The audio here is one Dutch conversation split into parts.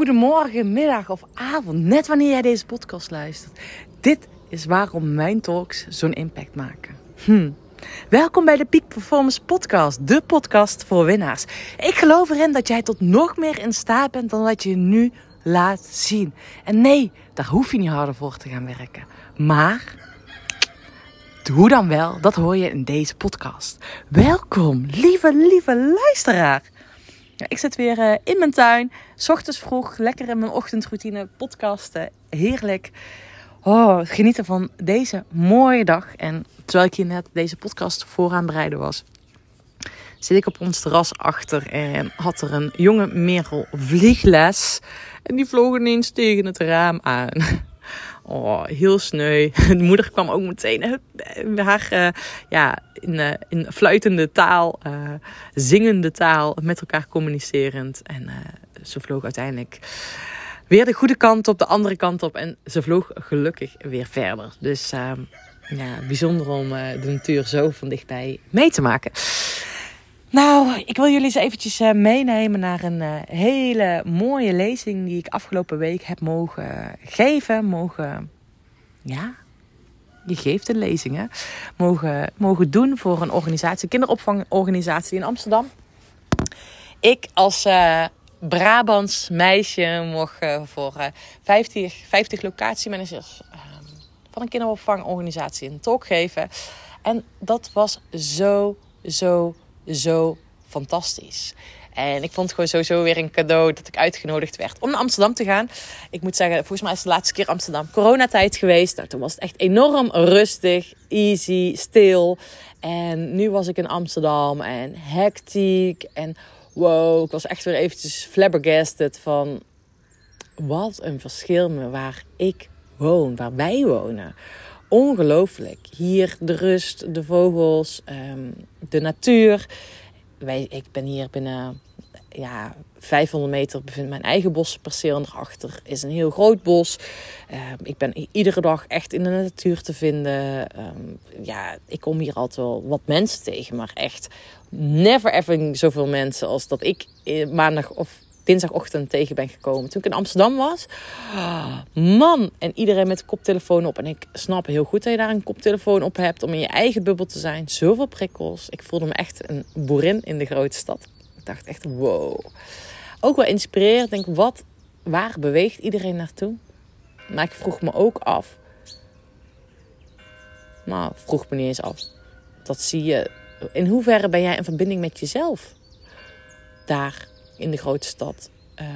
goedemorgen, middag of avond, net wanneer jij deze podcast luistert. Dit is waarom mijn talks zo'n impact maken. Hm. Welkom bij de Peak Performance Podcast, de podcast voor winnaars. Ik geloof erin dat jij tot nog meer in staat bent dan wat je nu laat zien. En nee, daar hoef je niet harder voor te gaan werken. Maar hoe dan wel, dat hoor je in deze podcast. Welkom, lieve, lieve luisteraar. Ik zit weer uh, in mijn tuin, s ochtends vroeg, lekker in mijn ochtendroutine, podcasten, heerlijk. Oh, genieten van deze mooie dag. En terwijl ik hier net deze podcast vooraan bereiden was, zit ik op ons terras achter en had er een jonge merel vliegles. En die vloog ineens tegen het raam aan. Oh, heel sneu. De moeder kwam ook meteen haar uh, ja, in, uh, in fluitende taal, uh, zingende taal, met elkaar communicerend. En ze vloog uiteindelijk weer de goede kant op, de andere kant op. En ze vloog gelukkig weer verder. Dus ehm, ja, bijzonder om de natuur zo van dichtbij mee te maken. Nou, ik wil jullie eens eventjes uh, meenemen naar een uh, hele mooie lezing die ik afgelopen week heb mogen geven. Mogen, ja, je geeft een lezing hè. Mogen, mogen doen voor een organisatie, een kinderopvangorganisatie in Amsterdam. Ik als uh, Brabants meisje mocht voor 50, 50 locatiemanagers van een kinderopvangorganisatie een talk geven. En dat was zo, zo zo fantastisch. En ik vond het gewoon sowieso weer een cadeau dat ik uitgenodigd werd om naar Amsterdam te gaan. Ik moet zeggen, volgens mij is de laatste keer Amsterdam coronatijd geweest. Nou, toen was het echt enorm rustig, easy, stil. En nu was ik in Amsterdam en hectiek. En wow, ik was echt weer eventjes flabbergasted van... Wat een verschil waar ik woon, waar wij wonen ongelooflijk. Hier de rust, de vogels, ehm, de natuur. Wij, ik ben hier binnen ja, 500 meter bevindt mijn eigen bosperceel. En daarachter is een heel groot bos. Ehm, ik ben iedere dag echt in de natuur te vinden. Ehm, ja, ik kom hier altijd wel wat mensen tegen. Maar echt never ever zoveel mensen als dat ik maandag of dinsdagochtend tegen ben gekomen. Toen ik in Amsterdam was. Man, en iedereen met koptelefoon op. En ik snap heel goed dat je daar een koptelefoon op hebt om in je eigen bubbel te zijn. Zoveel prikkels. Ik voelde me echt een boerin in de grote stad. Ik dacht echt, wow. Ook wel inspirerend. Denk, wat, waar beweegt iedereen naartoe? Maar ik vroeg me ook af. Nou, vroeg me niet eens af. Dat zie je. In hoeverre ben jij in verbinding met jezelf? Daar in de grote stad.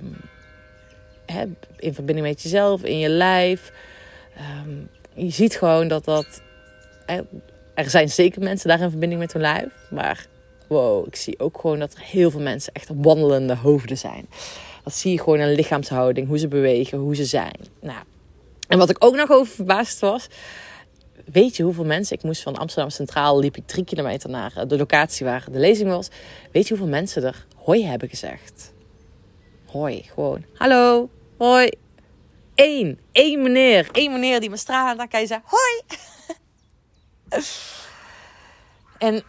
Um, in verbinding met jezelf, in je lijf. Ehm, je ziet gewoon dat dat. er zijn zeker mensen daar in verbinding met hun lijf. Maar wow, ik zie ook gewoon dat er heel veel mensen echt wandelende hoofden zijn. Dat zie je gewoon aan lichaamshouding, hoe ze bewegen, hoe ze zijn. Nou, en wat ik ook nog over verbaasd was. Weet je hoeveel mensen? Ik moest van Amsterdam Centraal, liep ik drie kilometer naar eh, de locatie waar de lezing was. Weet je hoeveel mensen er hoi hebben gezegd. Hoi, gewoon. Hallo, hoi. Eén, één meneer. Één meneer die me aan kijkt zei hoi. en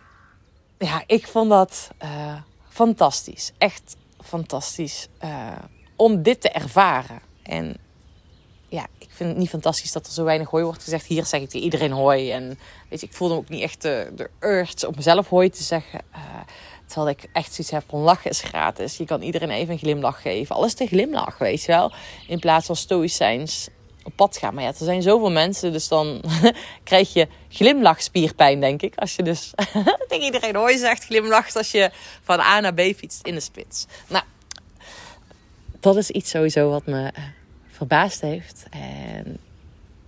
ja, ik vond dat uh, fantastisch. Echt fantastisch. Uh, om dit te ervaren. En ja, ik vind het niet fantastisch dat er zo weinig hooi wordt gezegd. Hier zeg ik tegen iedereen hoi. En weet je, ik voelde ook niet echt de, de urge om mezelf hoi te zeggen. Uh, Terwijl ik echt zoiets heb van lachen is gratis. Je kan iedereen even een glimlach geven. Alles te glimlach, weet je wel. In plaats van stoïcijns op pad gaan. Maar ja, er zijn zoveel mensen. Dus dan krijg je glimlachspierpijn, denk ik. Als je dus tegen iedereen hoor je zegt glimlacht als je van A naar B fietst in de spits. Nou, dat is iets sowieso wat me eh, verbaasd heeft. En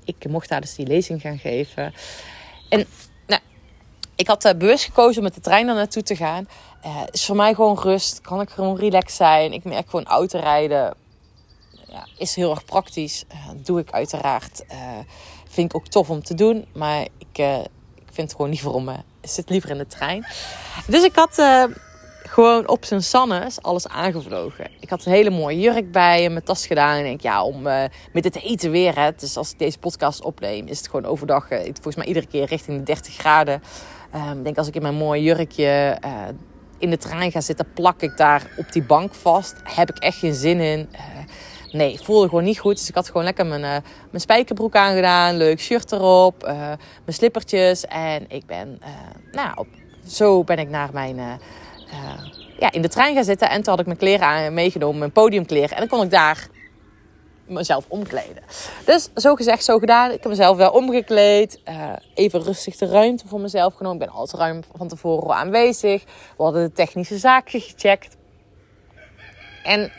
ik mocht daar dus die lezing gaan geven. En nou, ik had uh, bewust gekozen om met de trein daar naartoe te gaan. Uh, is voor mij gewoon rust. Kan ik gewoon relaxed zijn. Ik merk gewoon autorijden. Ja, is heel erg praktisch. Uh, doe ik uiteraard. Vind ik ook tof om te doen. Maar ik, ik vind het gewoon liever om... zit liever in de trein. Dus ik had gewoon op zijn sannes alles aangevlogen. Ik had een hele mooie jurk bij en mijn tas gedaan. En ik denk, ja, om met het eten weer. Hè, dus als ik deze podcast opneem, is het gewoon overdag. volgens mij iedere keer richting de 30 graden. Ehm, ik denk als ik in mijn mooie jurkje in de trein ga zitten, plak ik daar op die bank vast. Heb ik echt geen zin in. Nee, ik voelde gewoon niet goed. Dus ik had gewoon lekker mijn, mijn spijkerbroek aangedaan. Leuk shirt erop. Mijn slippertjes. En ik ben, nou, op, zo ben ik naar mijn, ja, in de trein gaan zitten. En toen had ik mijn kleren meegenomen, mijn podiumkleren. En dan kon ik daar mezelf omkleden. Dus zo gezegd, zo gedaan. Ik heb mezelf wel omgekleed. Uh, even rustig de ruimte voor mezelf genomen. Ik ben altijd ruim van tevoren aanwezig. We hadden de technische zaken gecheckt. En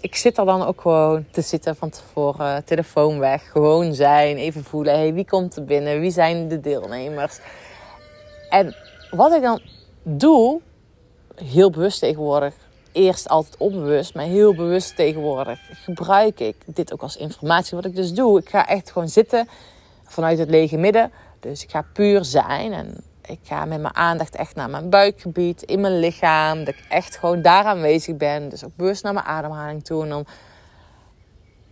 ik zit er dan ook gewoon te zitten van tevoren. Telefoon weg. Gewoon zijn. Even voelen. Hey, wie komt er binnen? Wie zijn de deelnemers? En wat ik dan doe, heel bewust tegenwoordig, eerst altijd onbewust, maar heel bewust tegenwoordig gebruik ik dit ook als informatie. Wat ik dus doe, ik ga echt gewoon zitten vanuit het lege midden. Dus ik ga puur zijn en ik ga met mijn aandacht echt naar mijn buikgebied, in mijn lichaam. Dat ik echt gewoon daar aanwezig ben. Dus ook bewust naar mijn ademhaling toe. En dan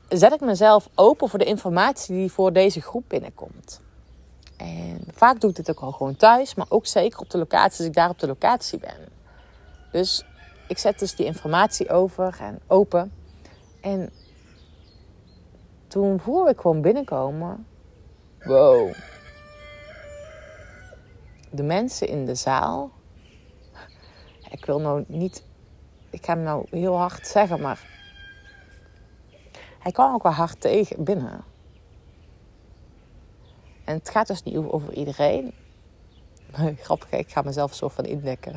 zet ik mezelf open voor de informatie die voor deze groep binnenkomt. En vaak doe ik dit ook al gewoon thuis, maar ook zeker op de locatie als ik daar op de locatie ben. Dus ik zet dus die informatie over en open. En toen voelde ik gewoon binnenkomen. Wow. De mensen in de zaal. Ik wil nou niet. Ik ga hem nou heel hard zeggen, maar. Hij kwam ook wel hard tegen binnen. En het gaat dus niet over iedereen. Grappig, ik ga mezelf zo van indekken.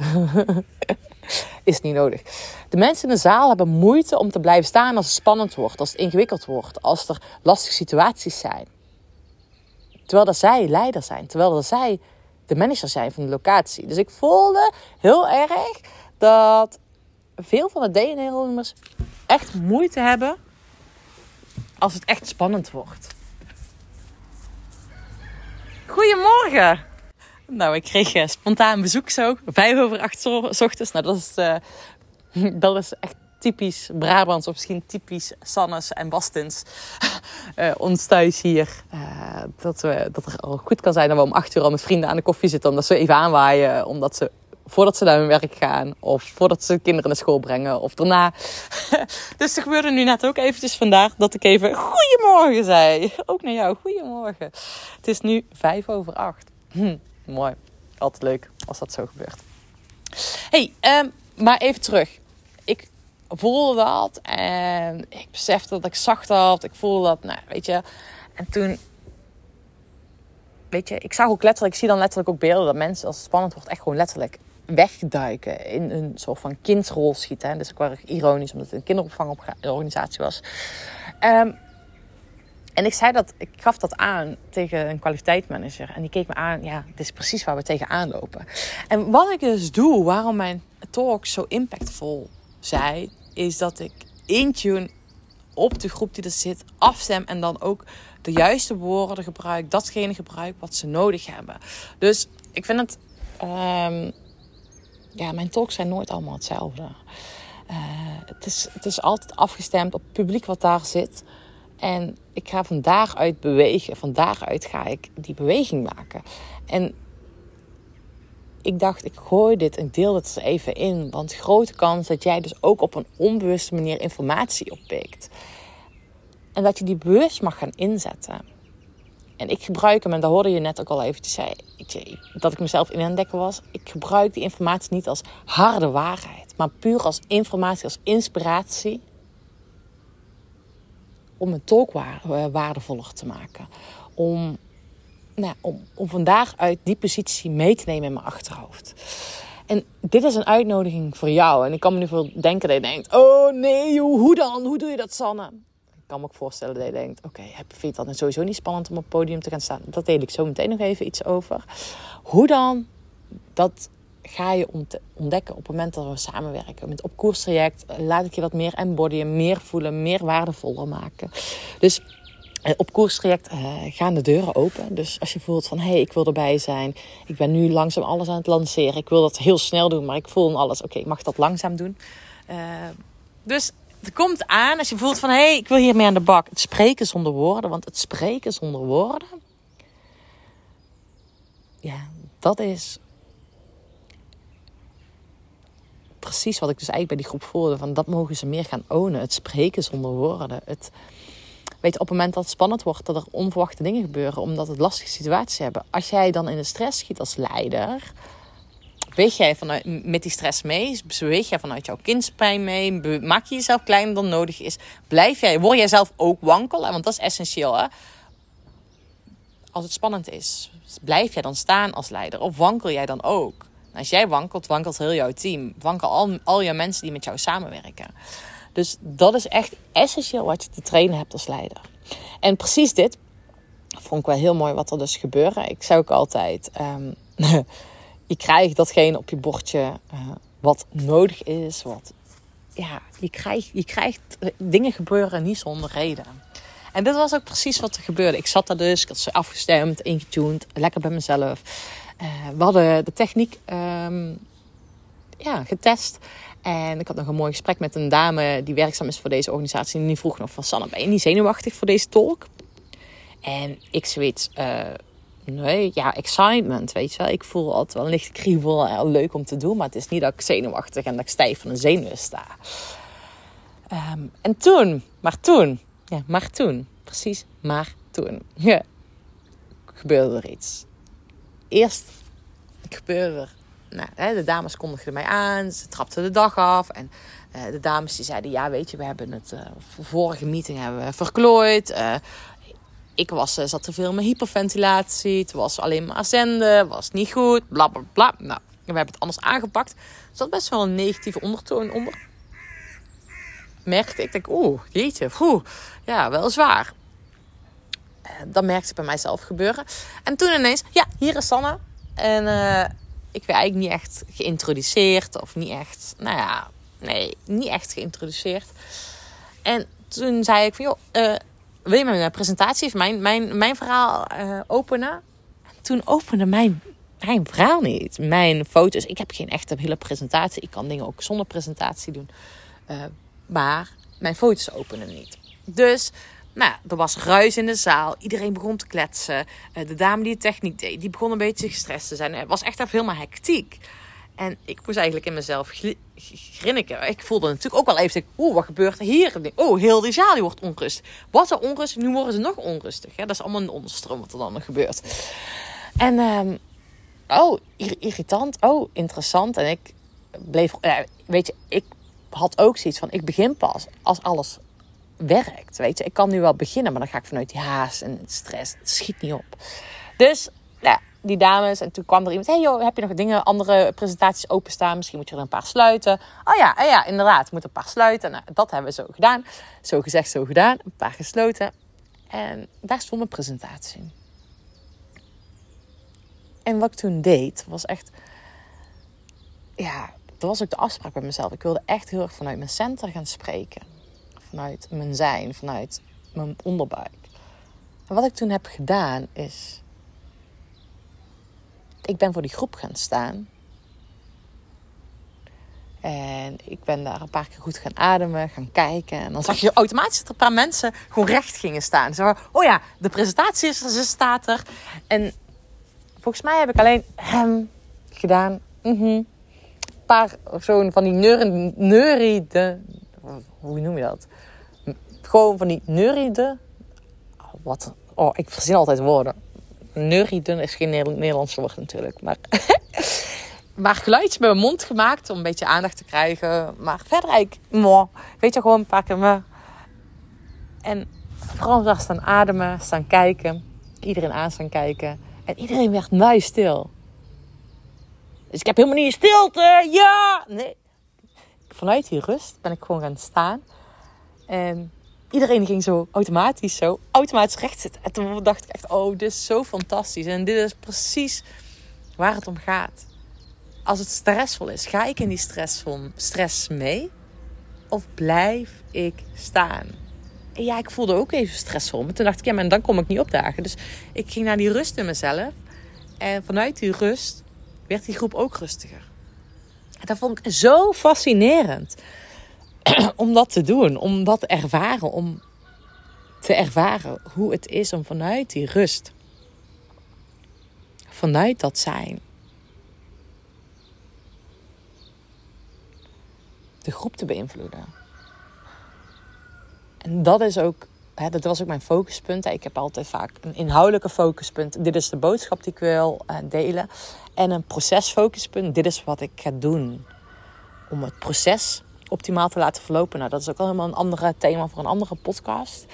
is niet nodig. De mensen in de zaal hebben moeite om te blijven staan als het spannend wordt, als het ingewikkeld wordt, als er lastige situaties zijn. Terwijl dat zij leider zijn, terwijl dat zij de manager zijn van de locatie. Dus ik voelde heel erg dat veel van de deelnemers echt moeite hebben als het echt spannend wordt. Goedemorgen! Nou, ik kreeg uh, spontaan bezoek zo. Vijf over acht ochtends. Nou, dat is, uh, dat is echt typisch Brabants. Of misschien typisch Sannes en Bastens. uh, ons thuis hier. dat, we, dat er al goed kan zijn dat we om acht uur al met vrienden aan de koffie zitten. Omdat ze even aanwaaien. Omdat ze voordat ze naar hun werk gaan. Of voordat ze kinderen naar school brengen. Of daarna. dus er gebeurde nu net ook eventjes vandaag dat ik even goedemorgen zei. Ook naar jou, goedemorgen. Het is nu vijf over acht. Hm. Mooi. Altijd leuk als dat zo gebeurt. hey, ehm, maar even terug. Ik voelde dat en ik besefte dat ik zacht had. Ik voelde dat, nou, weet je. En toen, weet je, ik zag ook letterlijk, ik zie dan letterlijk ook beelden dat mensen, als het spannend wordt, echt gewoon letterlijk wegduiken. In een soort van kindsrol schieten. Hè. Dus ik was ironisch, omdat het een kinderopvangorganisatie was. Um, en ik zei dat, ik gaf dat aan tegen een kwaliteitsmanager. En die keek me aan, ja, dit is precies waar we tegenaan lopen. En wat ik dus doe, waarom mijn talk zo impactvol zijn, is dat ik intune op de groep die er zit, afstem en dan ook de juiste woorden gebruik, datgene gebruik wat ze nodig hebben. Dus ik vind het, um, ja, mijn talks zijn nooit allemaal hetzelfde. Uh, het, is, het is altijd afgestemd op het publiek wat daar zit. En ik ga vandaag uit bewegen. Vandaag uit ga ik die beweging maken. En ik dacht, ik gooi dit en deel het eens even in. Want grote kans dat jij dus ook op een onbewuste manier informatie oppikt. En dat je die bewust mag gaan inzetten. En ik gebruik hem, en daar hoorde je net ook al eventjes zei, dat ik mezelf in aan dekken was. Ik gebruik die informatie niet als harde waarheid, maar puur als informatie, als inspiratie om mijn talk eh, waardevoller te maken. Om, nou, om, vandaag uit die positie mee te nemen in mijn achterhoofd. En dit is een uitnodiging voor jou. En ik kan me nu veel denken dat je denkt: Oh nee, hoe dan? Hoe doe je dat, Sanne? Kan me ook voorstellen dat je denkt: Oké, okay, vind je dat sowieso niet spannend om op het podium te gaan staan? Dat deel ik zo meteen nog even iets over. Hoe dan? Dat ga je ontdekken op het moment dat we samenwerken. Met op koerstraject laat ik je wat meer embodyen, meer voelen, meer waardevoller maken. Dus eh, op koerstraject uh, gaan de deuren open. Dus als je voelt van, hé, hey, ik wil erbij zijn. Ik ben nu langzaam alles aan het lanceren. Ik wil dat heel snel doen, maar ik voel alles. Oké, ik mag dat langzaam doen. Uh, dus het komt aan als je voelt van, hé, hey, ik wil hiermee aan de bak. Het spreken zonder woorden, want het spreken zonder woorden... Ja, dat is precies wat ik dus eigenlijk bij die groep voelde. Van dat mogen ze meer gaan ownen. Het spreken zonder woorden. Het, weet op het moment dat het spannend wordt, dat er onverwachte dingen gebeuren. Omdat het lastige situaties hebben. Als jij dan in de stress schiet als leider Beweeg jij vanuit, met die stress mee? Beweeg jij vanuit jouw kindspijn mee? Maak je jezelf kleiner dan nodig is? Blijf jij, word jij zelf ook wankelen? Want dat is essentieel, hè? Als het spannend is, blijf jij dan staan als leider? Of wankel jij dan ook? Als jij wankelt, wankelt heel jouw team. Wankel al, al je mensen die met jou samenwerken. Dus dat is echt essentieel wat je te trainen hebt als leider. En precies dit vond ik wel heel mooi wat er dus gebeurde. Ik zei ook altijd... Um, je krijgt datgene op je bordje uh, wat nodig is. Wat, ja, je krijgt, je krijgt dingen gebeuren niet zonder reden. En dit was ook precies wat er gebeurde. Ik zat daar dus, ik had ze afgestemd, ingetuned, lekker bij mezelf. Uh, we hadden de techniek um, ja, getest. En ik had nog een mooi gesprek met een dame die werkzaam is voor deze organisatie. En die vroeg nog van Sanne, ben je niet zenuwachtig voor deze talk? En ik zoiets, uh, Nee, ja, excitement, weet je wel. Ik voel altijd wel een lichte kriebel. leuk om te doen, maar het is niet dat ik zenuwachtig en dat ik stijf van een zenuw sta. Ehm, en toen, maar toen, ja, maar toen, precies, maar toen, ja, gebeurde er iets. Eerst gebeurde er, nou, de dames kondigden mij aan, ze trapten de dag af en uh, de dames die zeiden, ja weet je, we hebben het uh, vorige meeting hebben we verklooid. Ik was, eh, zat te veel met hyperventilatie. Het was alleen maar zenden. Was niet goed. Bla bla bla. Nou, we hebben het anders aangepakt. Er zat best wel een negatieve ondertoon onder. Merkte ik. denk, oeh, jeetje. Oeh, ja, wel zwaar. Uh, dat merkte ik bij mijzelf gebeuren. En toen ineens, ja, hier is Sanne. En uh, ik werd eigenlijk niet echt geïntroduceerd. Of niet echt, nou ja, nee, niet echt geïntroduceerd. En toen zei ik van, joh, wil je mijn presentatie of mijn, mijn, mijn verhaal uh, openen? Toen opende mijn, mijn verhaal niet. Mijn foto's. Ik heb geen echte hele presentatie. Ik kan dingen ook zonder presentatie doen. Uh, maar mijn foto's openen niet. Dus nou, er was ruis in de zaal. Iedereen begon te kletsen. Uh, de dame die de techniek deed, die begon een beetje gestrest te zijn. Het was echt even helemaal hectiek. En ik moest eigenlijk in mezelf grinniken. Ik voelde natuurlijk ook wel even, oeh, wat gebeurt er hier? Oh, heel die zaal wordt onrustig. Wat er onrustig, nu worden ze nog onrustig. Dat is allemaal een onderstroom wat er dan gebeurt. En, um, oh, irritant. Oh, interessant. En ik bleef, weet je, ik had ook zoiets van, ik begin pas als alles werkt. Weet je, ik kan nu wel beginnen, maar dan ga ik vanuit die haast en stress. Het schiet niet op. Dus, nou, die dames. En toen kwam er iemand. Hey joh, heb je nog dingen, andere presentaties openstaan? Misschien moet je er een paar sluiten. Oh ja, oh ja inderdaad. Moet een paar sluiten. Nou, dat hebben we zo gedaan. Zo gezegd, zo gedaan. Een paar gesloten. En daar stond mijn presentatie. En wat ik toen deed, was echt... Ja, dat was ook de afspraak bij mezelf. Ik wilde echt heel erg vanuit mijn center gaan spreken. Vanuit mijn zijn, vanuit mijn onderbuik. En wat ik toen heb gedaan is ik ben voor die groep gaan staan. En ik ben daar een paar keer goed gaan ademen, gaan kijken. En dan zag je automatisch dat er een paar mensen gewoon recht gingen staan. Zo, oh ja, de presentatie is ze staat er. En volgens mij heb ik alleen hem gedaan. Mm Een paar zo'n van die neuride... Hoe noem je dat? Gewoon van die neuride... Oh, wat? Oh, ik verzin altijd woorden neuriden is geen Nederlands woord natuurlijk. Maar, maar geluidjes met mijn mond gemaakt om een beetje aandacht te krijgen. Maar verder eigenlijk, weet je, gewoon keer me. En vooral daar staan ademen, staan kijken. Iedereen aan staan kijken. En iedereen werd muis stil. Dus ik heb helemaal niet stilte. Ja! Nee. Vanuit die rust ben ik gewoon gaan staan. En iedereen ging zo automatisch zo automatisch recht zitten. En toen dacht ik echt, oh, dit is zo fantastisch. En dit is precies waar het om gaat. Als het stressvol is, ga ik in die stress mee? Of blijf ik staan? En ja, ik voelde ook even stressvol. Maar toen dacht ik, ja, maar dan kom ik niet opdagen. Dus ik ging naar die rust in mezelf. En vanuit die rust werd die groep ook rustiger. En dat vond ik zo fascinerend. om dat te doen, om dat ervaren, om te ervaren hoe het is om vanuit die rust, vanuit dat zijn, de groep te beïnvloeden. En dat is ook, hè, dat was ook mijn focuspunt. Ik heb altijd vaak een inhoudelijke focuspunt. Dit is de boodschap die ik wil uh, delen. En een procesfocuspunt. Dit is wat ik ga doen om het proces optimaal te laten verlopen. Nou, dat is ook al helemaal een ander thema voor een andere podcast.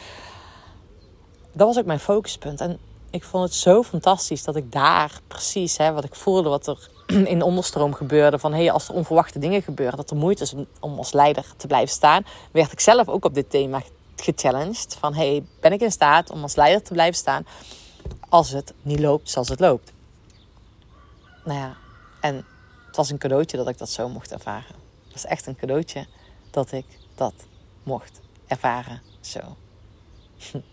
Dat was ook mijn focuspunt. En ik vond het zo fantastisch dat ik daar precies, hè, wat ik voelde, wat er in de onderstroom gebeurde. Van hey, als er onverwachte dingen gebeuren, dat er moeite is om als leider te blijven staan. Werd ik zelf ook op dit thema gechallenged. Van hey, ben ik in staat om als leider te blijven staan als het niet loopt zoals het loopt? Nou ja, en het was een cadeautje dat ik dat zo mocht ervaren. Was echt een cadeautje dat ik dat mocht ervaren zo.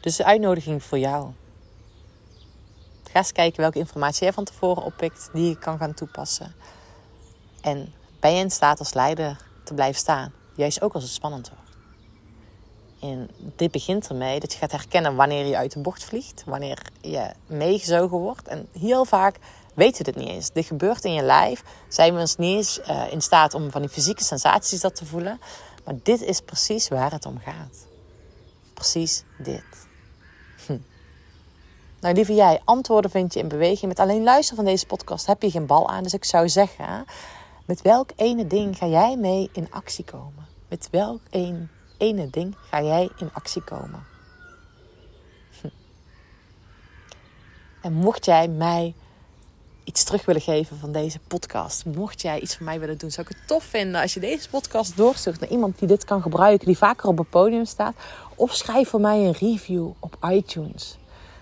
Dus de uitnodiging voor jou. Ga eens kijken welke informatie jij van tevoren oppikt die je kan gaan toepassen. En ben je in staat als leider te blijven staan, juist ook als het spannend wordt. En dit begint ermee dat je gaat herkennen wanneer je uit de bocht vliegt, wanneer je meegezogen wordt. En heel vaak weten we dit niet eens. Dit gebeurt in je lijf. Zijn we ons niet eens uh, in staat om van die fysieke sensaties dat te voelen. Maar dit is precies waar het om gaat. Precies dit. Hm. Nou, lieve jij, antwoorden vind je in beweging. Met alleen luisteren van deze podcast heb je geen bal aan. Dus ik zou zeggen, met welk ene ding ga jij mee in actie komen? Met welk een, ene ding ga jij in actie komen? Hm. En mocht jij mij iets terug willen geven van deze podcast, mocht jij iets van mij willen doen, zou ik het tof vinden als je deze podcast doorstuurt naar iemand die dit kan gebruiken, die vaker op het podium staat. Of schrijf voor mij een review op iTunes.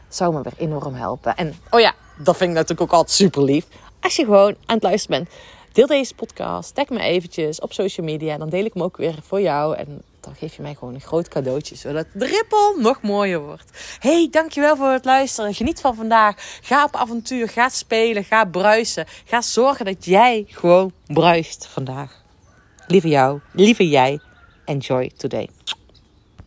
Zou me weer enorm helpen. En oh ja, dat vind ik natuurlijk ook altijd super lief. Als je gewoon aan het luisteren bent, deel deze podcast, tag me eventjes op social media. Dan deel ik hem ook weer voor jou. En dan geef je mij gewoon een groot cadeautje, zodat de rippel nog mooier wordt. Hey, dankjewel voor het luisteren. Geniet van vandaag. Ga op avontuur, ga spelen, ga bruisen. Ga zorgen dat jij gewoon bruist vandaag. Lieve jou, lieve jij, enjoy today.